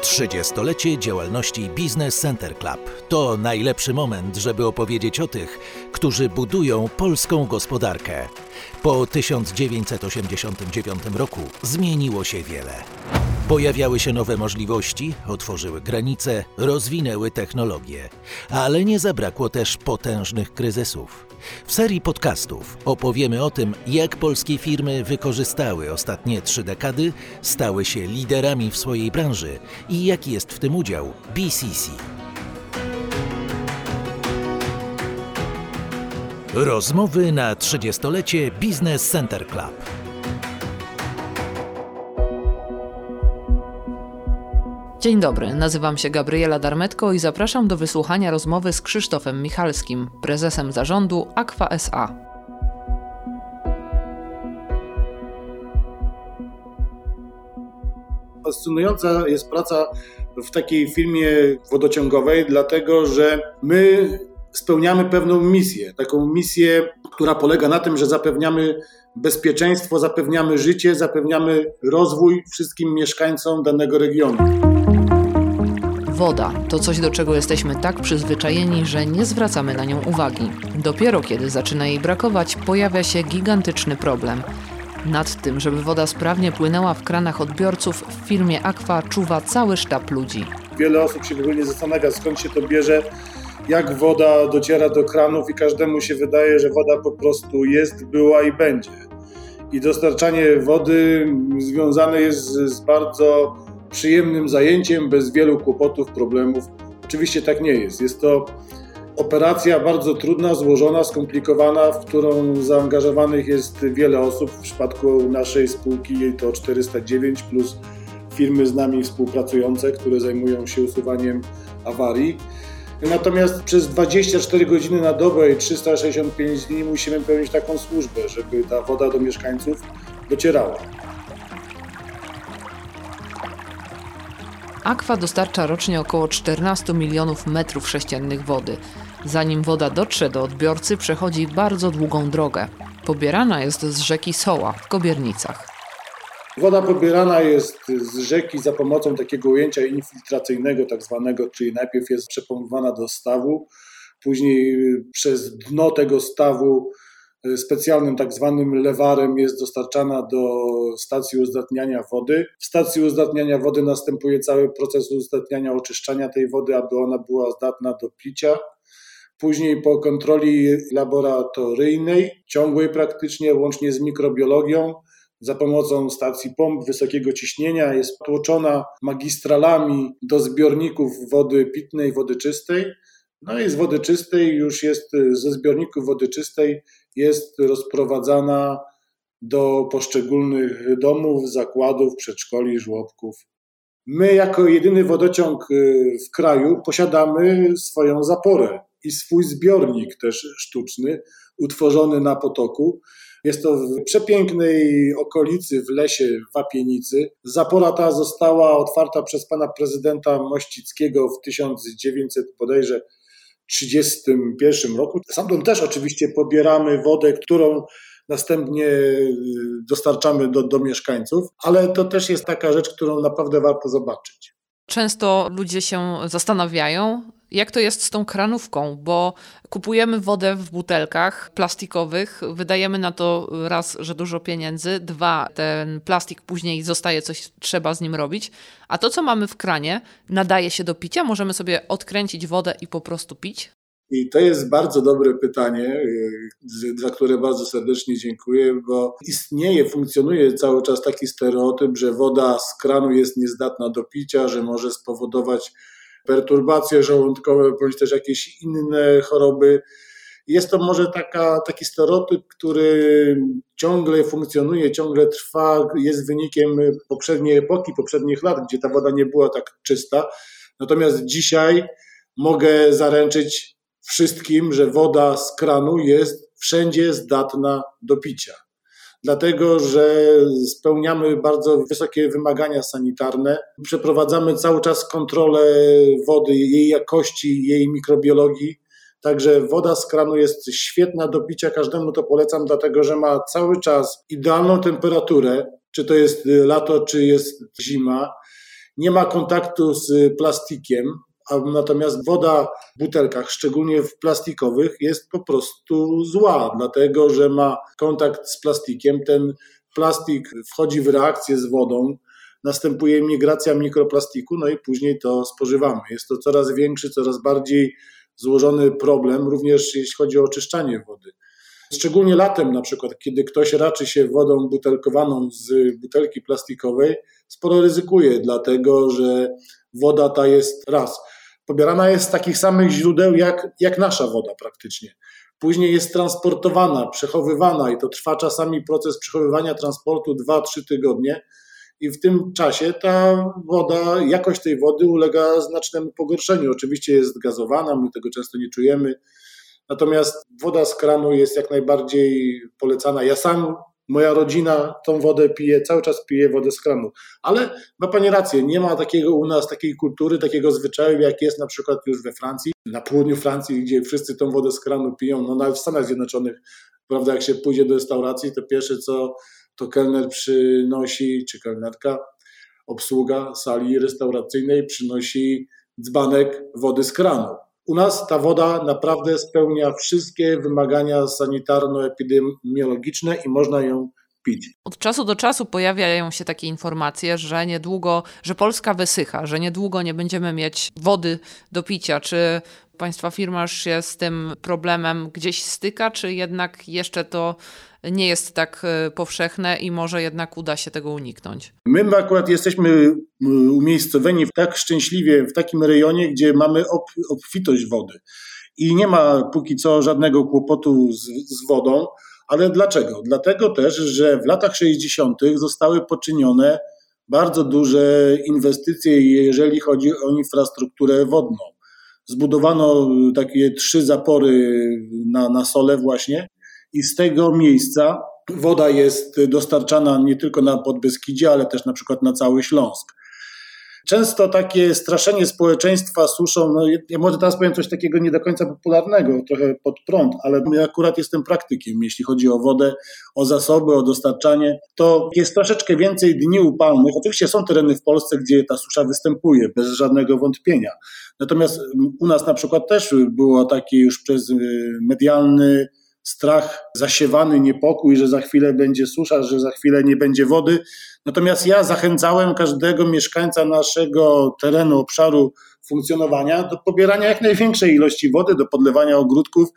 30-lecie działalności Business Center Club to najlepszy moment, żeby opowiedzieć o tych, którzy budują polską gospodarkę. Po 1989 roku zmieniło się wiele. Pojawiały się nowe możliwości, otworzyły granice, rozwinęły technologie, ale nie zabrakło też potężnych kryzysów. W serii podcastów opowiemy o tym, jak polskie firmy wykorzystały ostatnie trzy dekady, stały się liderami w swojej branży i jaki jest w tym udział BCC. Rozmowy na 30-lecie Business Center Club. Dzień dobry, nazywam się Gabriela Darmetko i zapraszam do wysłuchania rozmowy z Krzysztofem Michalskim, prezesem zarządu Aqua SA. Fascynująca jest praca w takiej firmie wodociągowej, dlatego że my spełniamy pewną misję. Taką misję, która polega na tym, że zapewniamy bezpieczeństwo, zapewniamy życie, zapewniamy rozwój wszystkim mieszkańcom danego regionu. Woda to coś, do czego jesteśmy tak przyzwyczajeni, że nie zwracamy na nią uwagi. Dopiero kiedy zaczyna jej brakować, pojawia się gigantyczny problem. Nad tym, żeby woda sprawnie płynęła w kranach odbiorców, w firmie Aqua czuwa cały sztab ludzi. Wiele osób się w ogóle nie zastanawia, skąd się to bierze, jak woda dociera do kranów i każdemu się wydaje, że woda po prostu jest, była i będzie. I dostarczanie wody związane jest z bardzo przyjemnym zajęciem, bez wielu kłopotów, problemów. Oczywiście tak nie jest. Jest to operacja bardzo trudna, złożona, skomplikowana, w którą zaangażowanych jest wiele osób. W przypadku naszej spółki to 409 plus firmy z nami współpracujące, które zajmują się usuwaniem awarii. Natomiast przez 24 godziny na dobę i 365 dni musimy pełnić taką służbę, żeby ta woda do mieszkańców docierała. Aqua dostarcza rocznie około 14 milionów metrów sześciennych wody. Zanim woda dotrze do odbiorcy, przechodzi bardzo długą drogę. Pobierana jest z rzeki Soła w Kobiernicach. Woda pobierana jest z rzeki za pomocą takiego ujęcia infiltracyjnego, tak zwanego, czyli najpierw jest przepompowana do stawu, później przez dno tego stawu specjalnym tak zwanym lewarem jest dostarczana do stacji uzdatniania wody. W stacji uzdatniania wody następuje cały proces uzdatniania, oczyszczania tej wody, aby ona była zdatna do picia. Później po kontroli laboratoryjnej, ciągłej praktycznie, łącznie z mikrobiologią, za pomocą stacji pomp wysokiego ciśnienia jest tłoczona magistralami do zbiorników wody pitnej, wody czystej. No i z wody czystej już jest, ze zbiorników wody czystej jest rozprowadzana do poszczególnych domów, zakładów, przedszkoli, żłobków. My, jako jedyny wodociąg y, w kraju, posiadamy swoją zaporę i swój zbiornik też sztuczny, utworzony na potoku. Jest to w przepięknej okolicy w lesie w Wapienicy. Zapora ta została otwarta przez pana prezydenta Mościckiego w 1900 bodajże 1931 roku. Stamtąd też oczywiście pobieramy wodę, którą następnie y, dostarczamy do, do mieszkańców, ale to też jest taka rzecz, którą naprawdę warto zobaczyć. Często ludzie się zastanawiają, jak to jest z tą kranówką, bo kupujemy wodę w butelkach plastikowych, wydajemy na to raz, że dużo pieniędzy, dwa, ten plastik później zostaje, coś trzeba z nim robić, a to, co mamy w kranie, nadaje się do picia, możemy sobie odkręcić wodę i po prostu pić? I to jest bardzo dobre pytanie, y, za które bardzo serdecznie dziękuję, bo istnieje, funkcjonuje cały czas taki stereotyp, że woda z kranu jest niezdatna do picia, że może spowodować perturbacje żołądkowe bądź też jakieś inne choroby. Jest to może taka, taki stereotyp, który ciągle funkcjonuje, ciągle trwa, jest wynikiem poprzedniej epoki, poprzednich lat, gdzie ta woda nie była tak czysta. Natomiast dzisiaj mogę zaręczyć wszystkim, że woda z kranu jest wszędzie zdatna do picia. Dlatego, że spełniamy bardzo wysokie wymagania sanitarne, przeprowadzamy cały czas kontrolę wody, jej jakości, jej mikrobiologii. Także woda z kranu jest świetna do picia, każdemu to polecam, dlatego że ma cały czas idealną temperaturę, czy to jest lato, czy jest zima. Nie ma kontaktu z plastikiem, natomiast woda w butelkach, szczególnie w plastikowych, jest po prostu zła, dlatego że ma kontakt z plastikiem. Ten plastik wchodzi w reakcję z wodą, następuje migracja mikroplastiku, no i później to spożywamy. Jest to coraz większy, coraz bardziej złożony problem, również jeśli chodzi o oczyszczanie wody. Szczególnie latem, na przykład, kiedy ktoś raczy się wodą butelkowaną z butelki plastikowej, sporo ryzykuje, dlatego że woda ta jest raz. Pobierana jest z takich samych źródeł jak, jak nasza woda praktycznie. Później jest transportowana, przechowywana i to trwa czasami proces przechowywania transportu 2-3 tygodnie i w tym czasie ta woda, jakość tej wody ulega znacznemu pogorszeniu. Oczywiście jest gazowana, my tego często nie czujemy, natomiast woda z kranu jest jak najbardziej polecana. Ja sam, moja rodzina tą wodę pije, cały czas pije wodę z kranu, ale ma Pani rację, nie ma takiego u nas, takiej kultury, takiego zwyczaju, jak jest na przykład już we Francji, na południu Francji, gdzie wszyscy tą wodę z kranu piją, no nawet w Stanach Zjednoczonych, prawda, jak się pójdzie do restauracji, to pierwsze co to kelner przynosi, czy kelnerka, obsługa sali restauracyjnej przynosi dzbanek wody z kranu. U nas ta woda naprawdę spełnia wszystkie wymagania sanitarno-epidemiologiczne i można ją pić. Od czasu do czasu pojawiają się takie informacje, że niedługo, że Polska wysycha, że niedługo nie będziemy mieć wody do picia. Czy Państwa firma już się z tym problemem gdzieś styka, czy jednak jeszcze to nie jest tak e, powszechne i może jednak uda się tego uniknąć? My akurat jesteśmy umiejscowieni w tak szczęśliwie w takim rejonie, gdzie mamy obfitość wody i nie ma póki co żadnego kłopotu z, z wodą. Ale dlaczego? Dlatego też, że w latach 60. zostały poczynione bardzo duże inwestycje, jeżeli chodzi o infrastrukturę wodną. Zbudowano takie trzy zapory na, na sole właśnie i z tego miejsca woda jest dostarczana nie tylko na Podbeskidzie, ale też na przykład na cały Śląsk. Często takie straszenie społeczeństwa suszą, no ja może teraz powiem coś takiego nie do końca popularnego, trochę pod prąd, ale ja akurat jestem praktykiem, jeśli chodzi o wodę, o zasoby, o dostarczanie, to jest troszeczkę więcej dni upalnych. Oczywiście są tereny w Polsce, gdzie ta susza występuje, bez żadnego wątpienia. Natomiast u nas na przykład też było takie już przez y, medialny strach, zasiewany niepokój, że za chwilę będzie susza, że za chwilę nie będzie wody. Natomiast ja zachęcałem każdego mieszkańca naszego terenu, obszaru funkcjonowania do pobierania jak największej ilości wody, do podlewania ogródków,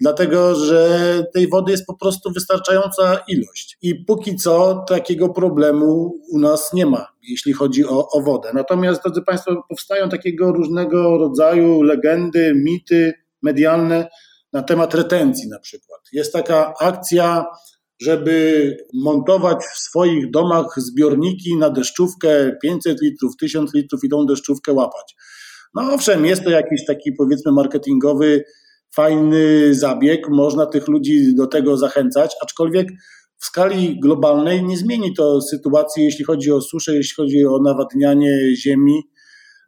dlatego że tej wody jest po prostu wystarczająca ilość. I póki co takiego problemu u nas nie ma, jeśli chodzi o, o wodę. Natomiast, drodzy Państwo, powstają takiego różnego rodzaju legendy, mity medialne, na temat retencji na przykład. Jest taka akcja, żeby montować w swoich domach zbiorniki na deszczówkę 500 litrów, 1000 litrów i tą deszczówkę łapać. No owszem, jest to jakiś taki powiedzmy marketingowy, fajny zabieg, można tych ludzi do tego zachęcać, aczkolwiek w skali globalnej nie zmieni to sytuacji, jeśli chodzi o suszę, jeśli chodzi o nawadnianie ziemi,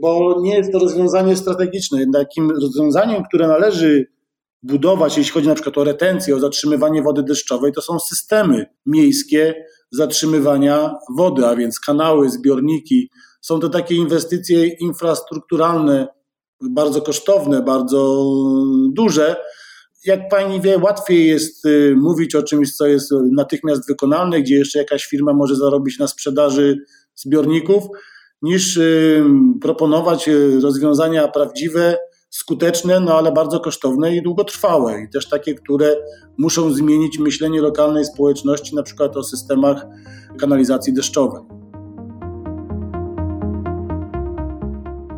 bo nie jest to rozwiązanie strategiczne. Takim rozwiązaniem, które należy budować, jeśli chodzi na przykład o retencję, o zatrzymywanie wody deszczowej, to są systemy miejskie zatrzymywania wody, a więc kanały, zbiorniki. Są to takie inwestycje infrastrukturalne, bardzo kosztowne, bardzo duże. Jak pani wie, łatwiej jest y, mówić o czymś, co jest natychmiast wykonalne, gdzie jeszcze jakaś firma może zarobić na sprzedaży zbiorników, niż proponować y, rozwiązania prawdziwe, skuteczne, no ale bardzo kosztowne i długotrwałe. I też takie, które muszą zmienić myślenie lokalnej społeczności, na przykład o systemach kanalizacji deszczowej.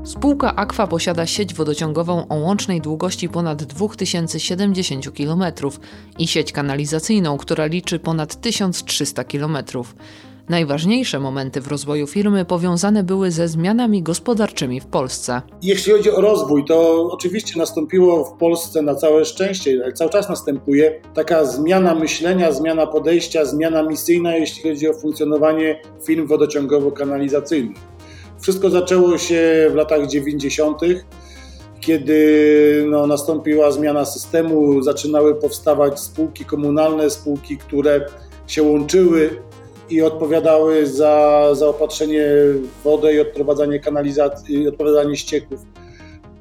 Spółka Aqua posiada sieć wodociągową o łącznej długości ponad 2070 km i sieć kanalizacyjną, która liczy ponad 1300 km. Najważniejsze momenty w rozwoju firmy powiązane były ze zmianami gospodarczymi w Polsce. Jeśli chodzi o rozwój, to oczywiście nastąpiło w Polsce na całe szczęście, cały czas następuje taka zmiana myślenia, zmiana podejścia, zmiana misyjna, jeśli chodzi o funkcjonowanie firm wodociągowo-kanalizacyjnych. Wszystko zaczęło się w latach 90., kiedy no, nastąpiła zmiana systemu, zaczynały powstawać spółki komunalne, spółki, które się łączyły i odpowiadały za zaopatrzenie w wodę i odprowadzanie kanalizacji, odprowadzanie ścieków.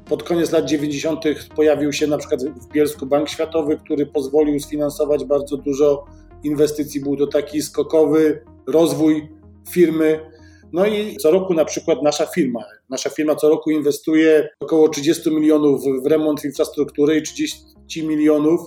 Pod koniec lat 90. pojawił się na przykład w Bielsku Bank Światowy, który pozwolił sfinansować bardzo dużo inwestycji. Był to taki skokowy rozwój firmy. No i co roku na przykład nasza firma, nasza firma co roku inwestuje około 30 milionów w remont infrastruktury i 30 milionów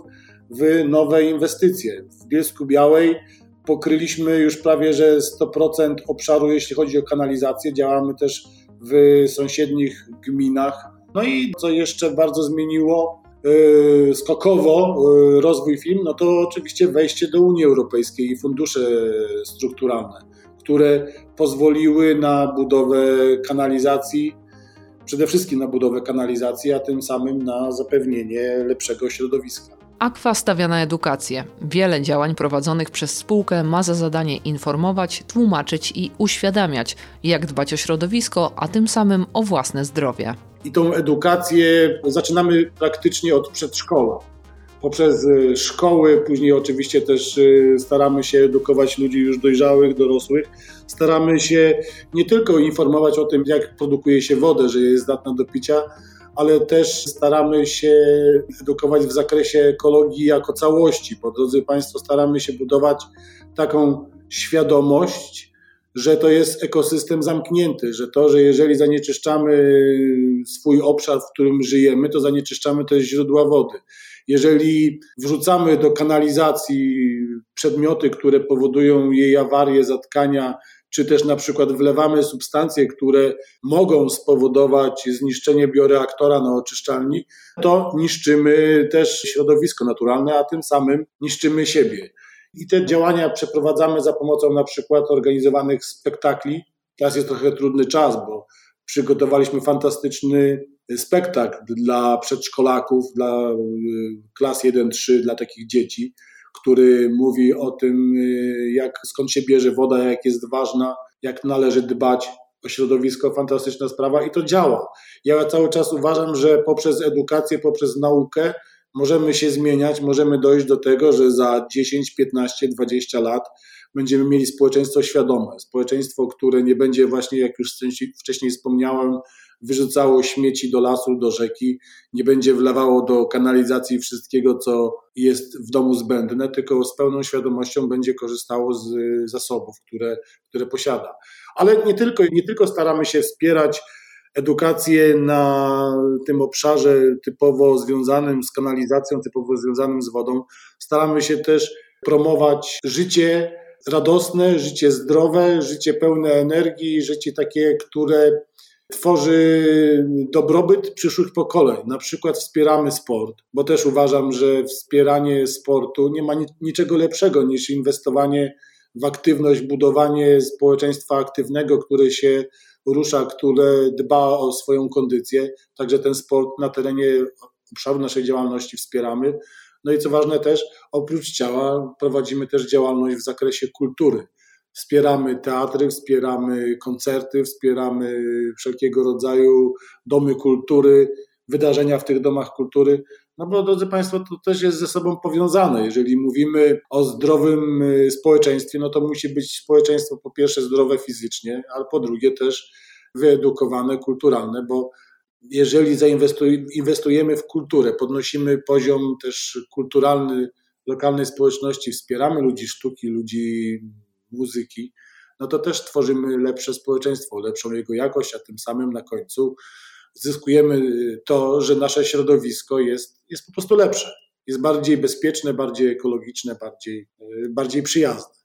w nowe inwestycje. W Bielsku Białej pokryliśmy już prawie że 100% obszaru, jeśli chodzi o kanalizację. Działamy też w sąsiednich gminach. No i co jeszcze bardzo zmieniło yy, skokowo yy, rozwój firm, no to oczywiście wejście do Unii Europejskiej i fundusze strukturalne, które pozwoliły na budowę kanalizacji, przede wszystkim na budowę kanalizacji, a tym samym na zapewnienie lepszego środowiska. Aqua stawia na edukację. Wiele działań prowadzonych przez spółkę ma za zadanie informować, tłumaczyć i uświadamiać, jak dbać o środowisko, a tym samym o własne zdrowie. I tą edukację zaczynamy praktycznie od przedszkola. Poprzez y, szkoły, później oczywiście też y, staramy się edukować ludzi już dojrzałych, dorosłych. Staramy się nie tylko informować o tym, jak produkuje się wodę, że jest zdatna do picia, ale też staramy się edukować w zakresie ekologii jako całości, bo drodzy Państwo, staramy się budować taką świadomość, że to jest ekosystem zamknięty, że to, że jeżeli zanieczyszczamy swój obszar, w którym żyjemy, to zanieczyszczamy też źródła wody. Jeżeli wrzucamy do kanalizacji przedmioty, które powodują jej awarię, zatkania, czy też na przykład wlewamy substancje, które mogą spowodować zniszczenie bioreaktora na oczyszczalni, to niszczymy też środowisko naturalne, a tym samym niszczymy siebie. I te działania przeprowadzamy za pomocą na przykład organizowanych spektakli. Teraz jest trochę trudny czas, bo przygotowaliśmy fantastyczny spektakl dla przedszkolaków, dla y, klas 1-3, dla takich dzieci który mówi o tym, y, jak, skąd się bierze woda, jak jest ważna, jak należy dbać o środowisko. Fantastyczna sprawa i to działa. Ja cały czas uważam, że poprzez edukację, poprzez naukę możemy się zmieniać, możemy dojść do tego, że za 10, 15, 20 lat będziemy mieli społeczeństwo świadome, społeczeństwo, które nie będzie właśnie, jak już wcześniej wspomniałem, wyrzucało śmieci do lasu, do rzeki, nie będzie wlewało do kanalizacji wszystkiego, co jest w domu zbędne, tylko z pełną świadomością będzie korzystało z zasobów, które, które posiada. Ale nie tylko, nie tylko staramy się wspierać edukację na tym obszarze typowo związanym z kanalizacją, typowo związanym z wodą, staramy się też promować życie radosne, życie zdrowe, życie pełne energii, życie takie, które tworzy dobrobyt przyszłych pokoleń. Na przykład wspieramy sport, bo też uważam, że wspieranie sportu nie ma niczego lepszego niż inwestowanie w aktywność, budowanie społeczeństwa aktywnego, które się rusza, które dba o swoją kondycję. Także ten sport na terenie obszaru naszej działalności wspieramy. No i co ważne też, oprócz ciała prowadzimy też działalność w zakresie kultury. Wspieramy teatry, wspieramy koncerty, wspieramy wszelkiego rodzaju domy kultury, wydarzenia w tych domach kultury. No bo drodzy Państwo, to też jest ze sobą powiązane. Jeżeli mówimy o zdrowym y, społeczeństwie, no to musi być społeczeństwo po pierwsze zdrowe fizycznie, ale po drugie też wyedukowane, kulturalne, bo jeżeli zainwestujemy w kulturę, podnosimy poziom też kulturalny lokalnej społeczności, wspieramy ludzi sztuki, ludzi muzyki, no to też tworzymy lepsze społeczeństwo, lepszą jego jakość, a tym samym na końcu zyskujemy to, że nasze środowisko jest, jest po prostu lepsze. Jest bardziej bezpieczne, bardziej ekologiczne, bardziej, bardziej przyjazne.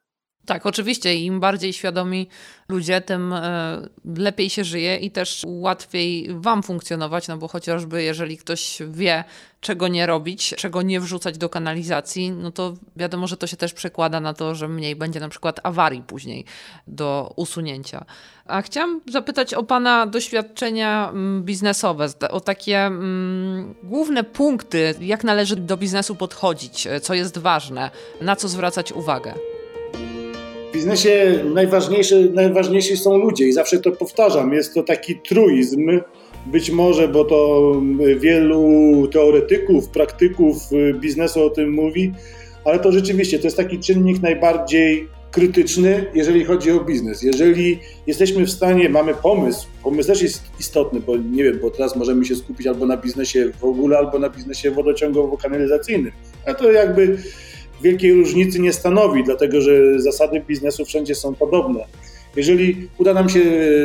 Tak, oczywiście. Im bardziej świadomi ludzie, tym e, lepiej się żyje i też łatwiej Wam funkcjonować, no bo chociażby jeżeli ktoś wie, czego nie robić, czego nie wrzucać do kanalizacji, no to wiadomo, że to się też przekłada na to, że mniej będzie na przykład awarii później do usunięcia. A chciałam zapytać o Pana doświadczenia mm, biznesowe, o takie mm, główne punkty, jak należy do biznesu podchodzić, co jest ważne, na co zwracać uwagę biznesie najważniejsze, najważniejsi są ludzie i zawsze to powtarzam. Jest to taki truizm, być może, bo to wielu teoretyków, praktyków biznesu o tym mówi, ale to rzeczywiście to jest taki czynnik najbardziej krytyczny, jeżeli chodzi o biznes. Jeżeli jesteśmy w stanie, mamy pomysł, pomysł też jest istotny, bo nie wiem, bo teraz możemy się skupić albo na biznesie w ogóle, albo na biznesie wodociągowo-kanalizacyjnym. A to jakby wielkiej różnicy nie stanowi, dlatego że zasady biznesu wszędzie są podobne. Jeżeli uda nam się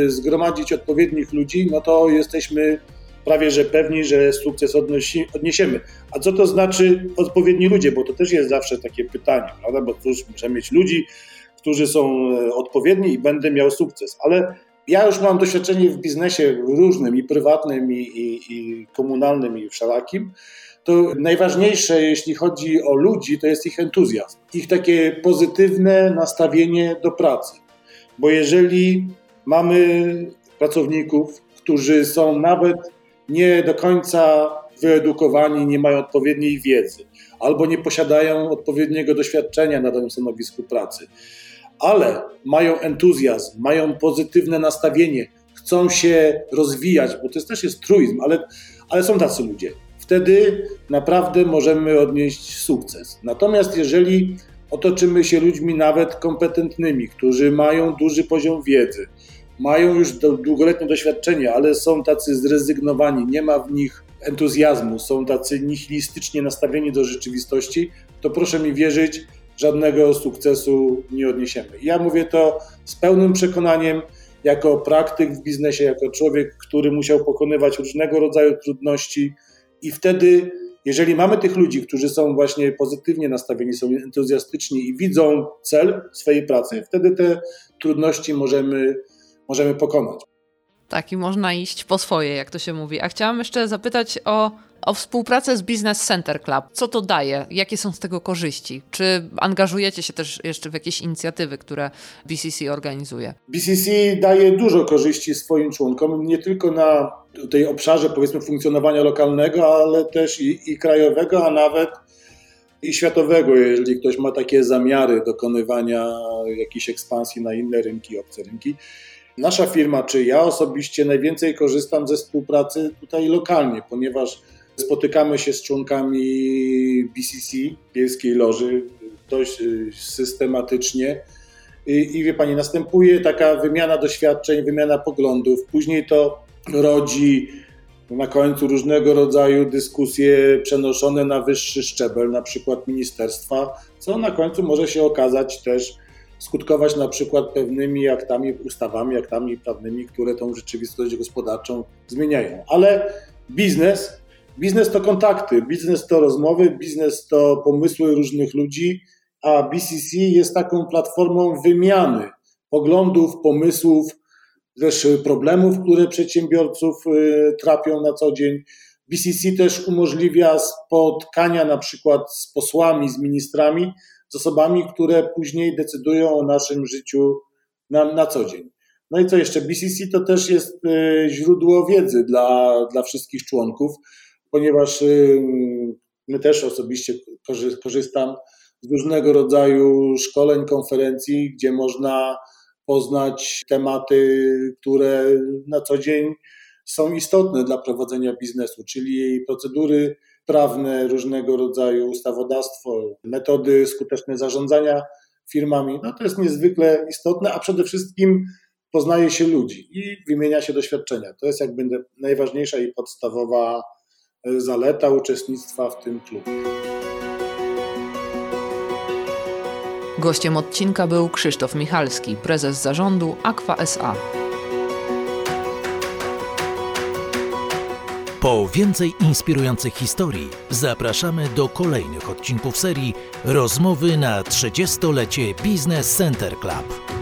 zgromadzić odpowiednich ludzi, no to jesteśmy prawie że pewni, że sukces odnosi, odniesiemy. A co to znaczy odpowiedni ludzie? Bo to też jest zawsze takie pytanie, prawda? Bo cóż, muszę mieć ludzi, którzy są e, odpowiedni i będę miał sukces. Ale ja już mam doświadczenie w biznesie różnym, i prywatnym, i, i, i komunalnym, i wszelakim. To najważniejsze, jeśli chodzi o ludzi, to jest ich entuzjazm, ich takie pozytywne nastawienie do pracy. Bo jeżeli mamy pracowników, którzy są nawet nie do końca wyedukowani, nie mają odpowiedniej wiedzy albo nie posiadają odpowiedniego doświadczenia na danym stanowisku pracy, ale mają entuzjazm, mają pozytywne nastawienie, chcą się rozwijać, bo to jest, też jest truizm, ale, ale są tacy ludzie. Wtedy naprawdę możemy odnieść sukces. Natomiast jeżeli otoczymy się ludźmi nawet kompetentnymi, którzy mają duży poziom wiedzy, mają już długoletnie doświadczenie, ale są tacy zrezygnowani, nie ma w nich entuzjazmu, są tacy nihilistycznie nastawieni do rzeczywistości, to proszę mi wierzyć, żadnego sukcesu nie odniesiemy. Ja mówię to z pełnym przekonaniem, jako praktyk w biznesie, jako człowiek, który musiał pokonywać różnego rodzaju trudności, i wtedy, jeżeli mamy tych ludzi, którzy są właśnie pozytywnie nastawieni, są entuzjastyczni i widzą cel swojej pracy, wtedy te trudności możemy możemy pokonać. Tak, i można iść po swoje, jak to się mówi. A chciałam jeszcze zapytać o, o współpracę z Business Center Club. Co to daje? Jakie są z tego korzyści? Czy angażujecie się też jeszcze w jakieś inicjatywy, które BCC organizuje? BCC daje dużo korzyści swoim członkom, nie tylko na tej obszarze powiedzmy funkcjonowania lokalnego, ale też i, i krajowego, a nawet i światowego, jeżeli ktoś ma takie zamiary dokonywania jakiejś ekspansji na inne rynki, obce rynki. Nasza firma, czy ja osobiście najwięcej korzystam ze współpracy tutaj lokalnie, ponieważ spotykamy się z członkami BCC, Bielskiej Loży, dość y, systematycznie. I, I wie Pani, następuje taka wymiana doświadczeń, wymiana poglądów. Później to rodzi na końcu różnego rodzaju dyskusje przenoszone na wyższy szczebel, na przykład ministerstwa, co na końcu może się okazać też skutkować na przykład pewnymi aktami, ustawami, aktami prawnymi, które tą rzeczywistość gospodarczą zmieniają. Ale biznes, biznes to kontakty, biznes to rozmowy, biznes to pomysły różnych ludzi, a BCC jest taką platformą wymiany poglądów, pomysłów, też problemów, które przedsiębiorców y, trapią na co dzień. BCC też umożliwia spotkania na przykład z posłami, z ministrami, z osobami, które później decydują o naszym życiu na, na co dzień. No i co jeszcze? BCC to też jest y, źródło wiedzy dla, dla wszystkich członków, ponieważ y, my też osobiście korzystam z różnego rodzaju szkoleń, konferencji, gdzie można poznać tematy, które na co dzień są istotne dla prowadzenia biznesu, czyli procedury prawne, różnego rodzaju ustawodawstwo, metody skuteczne zarządzania firmami. No to jest niezwykle istotne, a przede wszystkim poznaje się ludzi i wymienia się doświadczenia. To jest jakby najważniejsza i podstawowa zaleta uczestnictwa w tym klubie. Gościem odcinka był Krzysztof Michalski, prezes zarządu Aqua SA. Po więcej inspirujących historii zapraszamy do kolejnych odcinków serii Rozmowy na 30-lecie Business Center Club.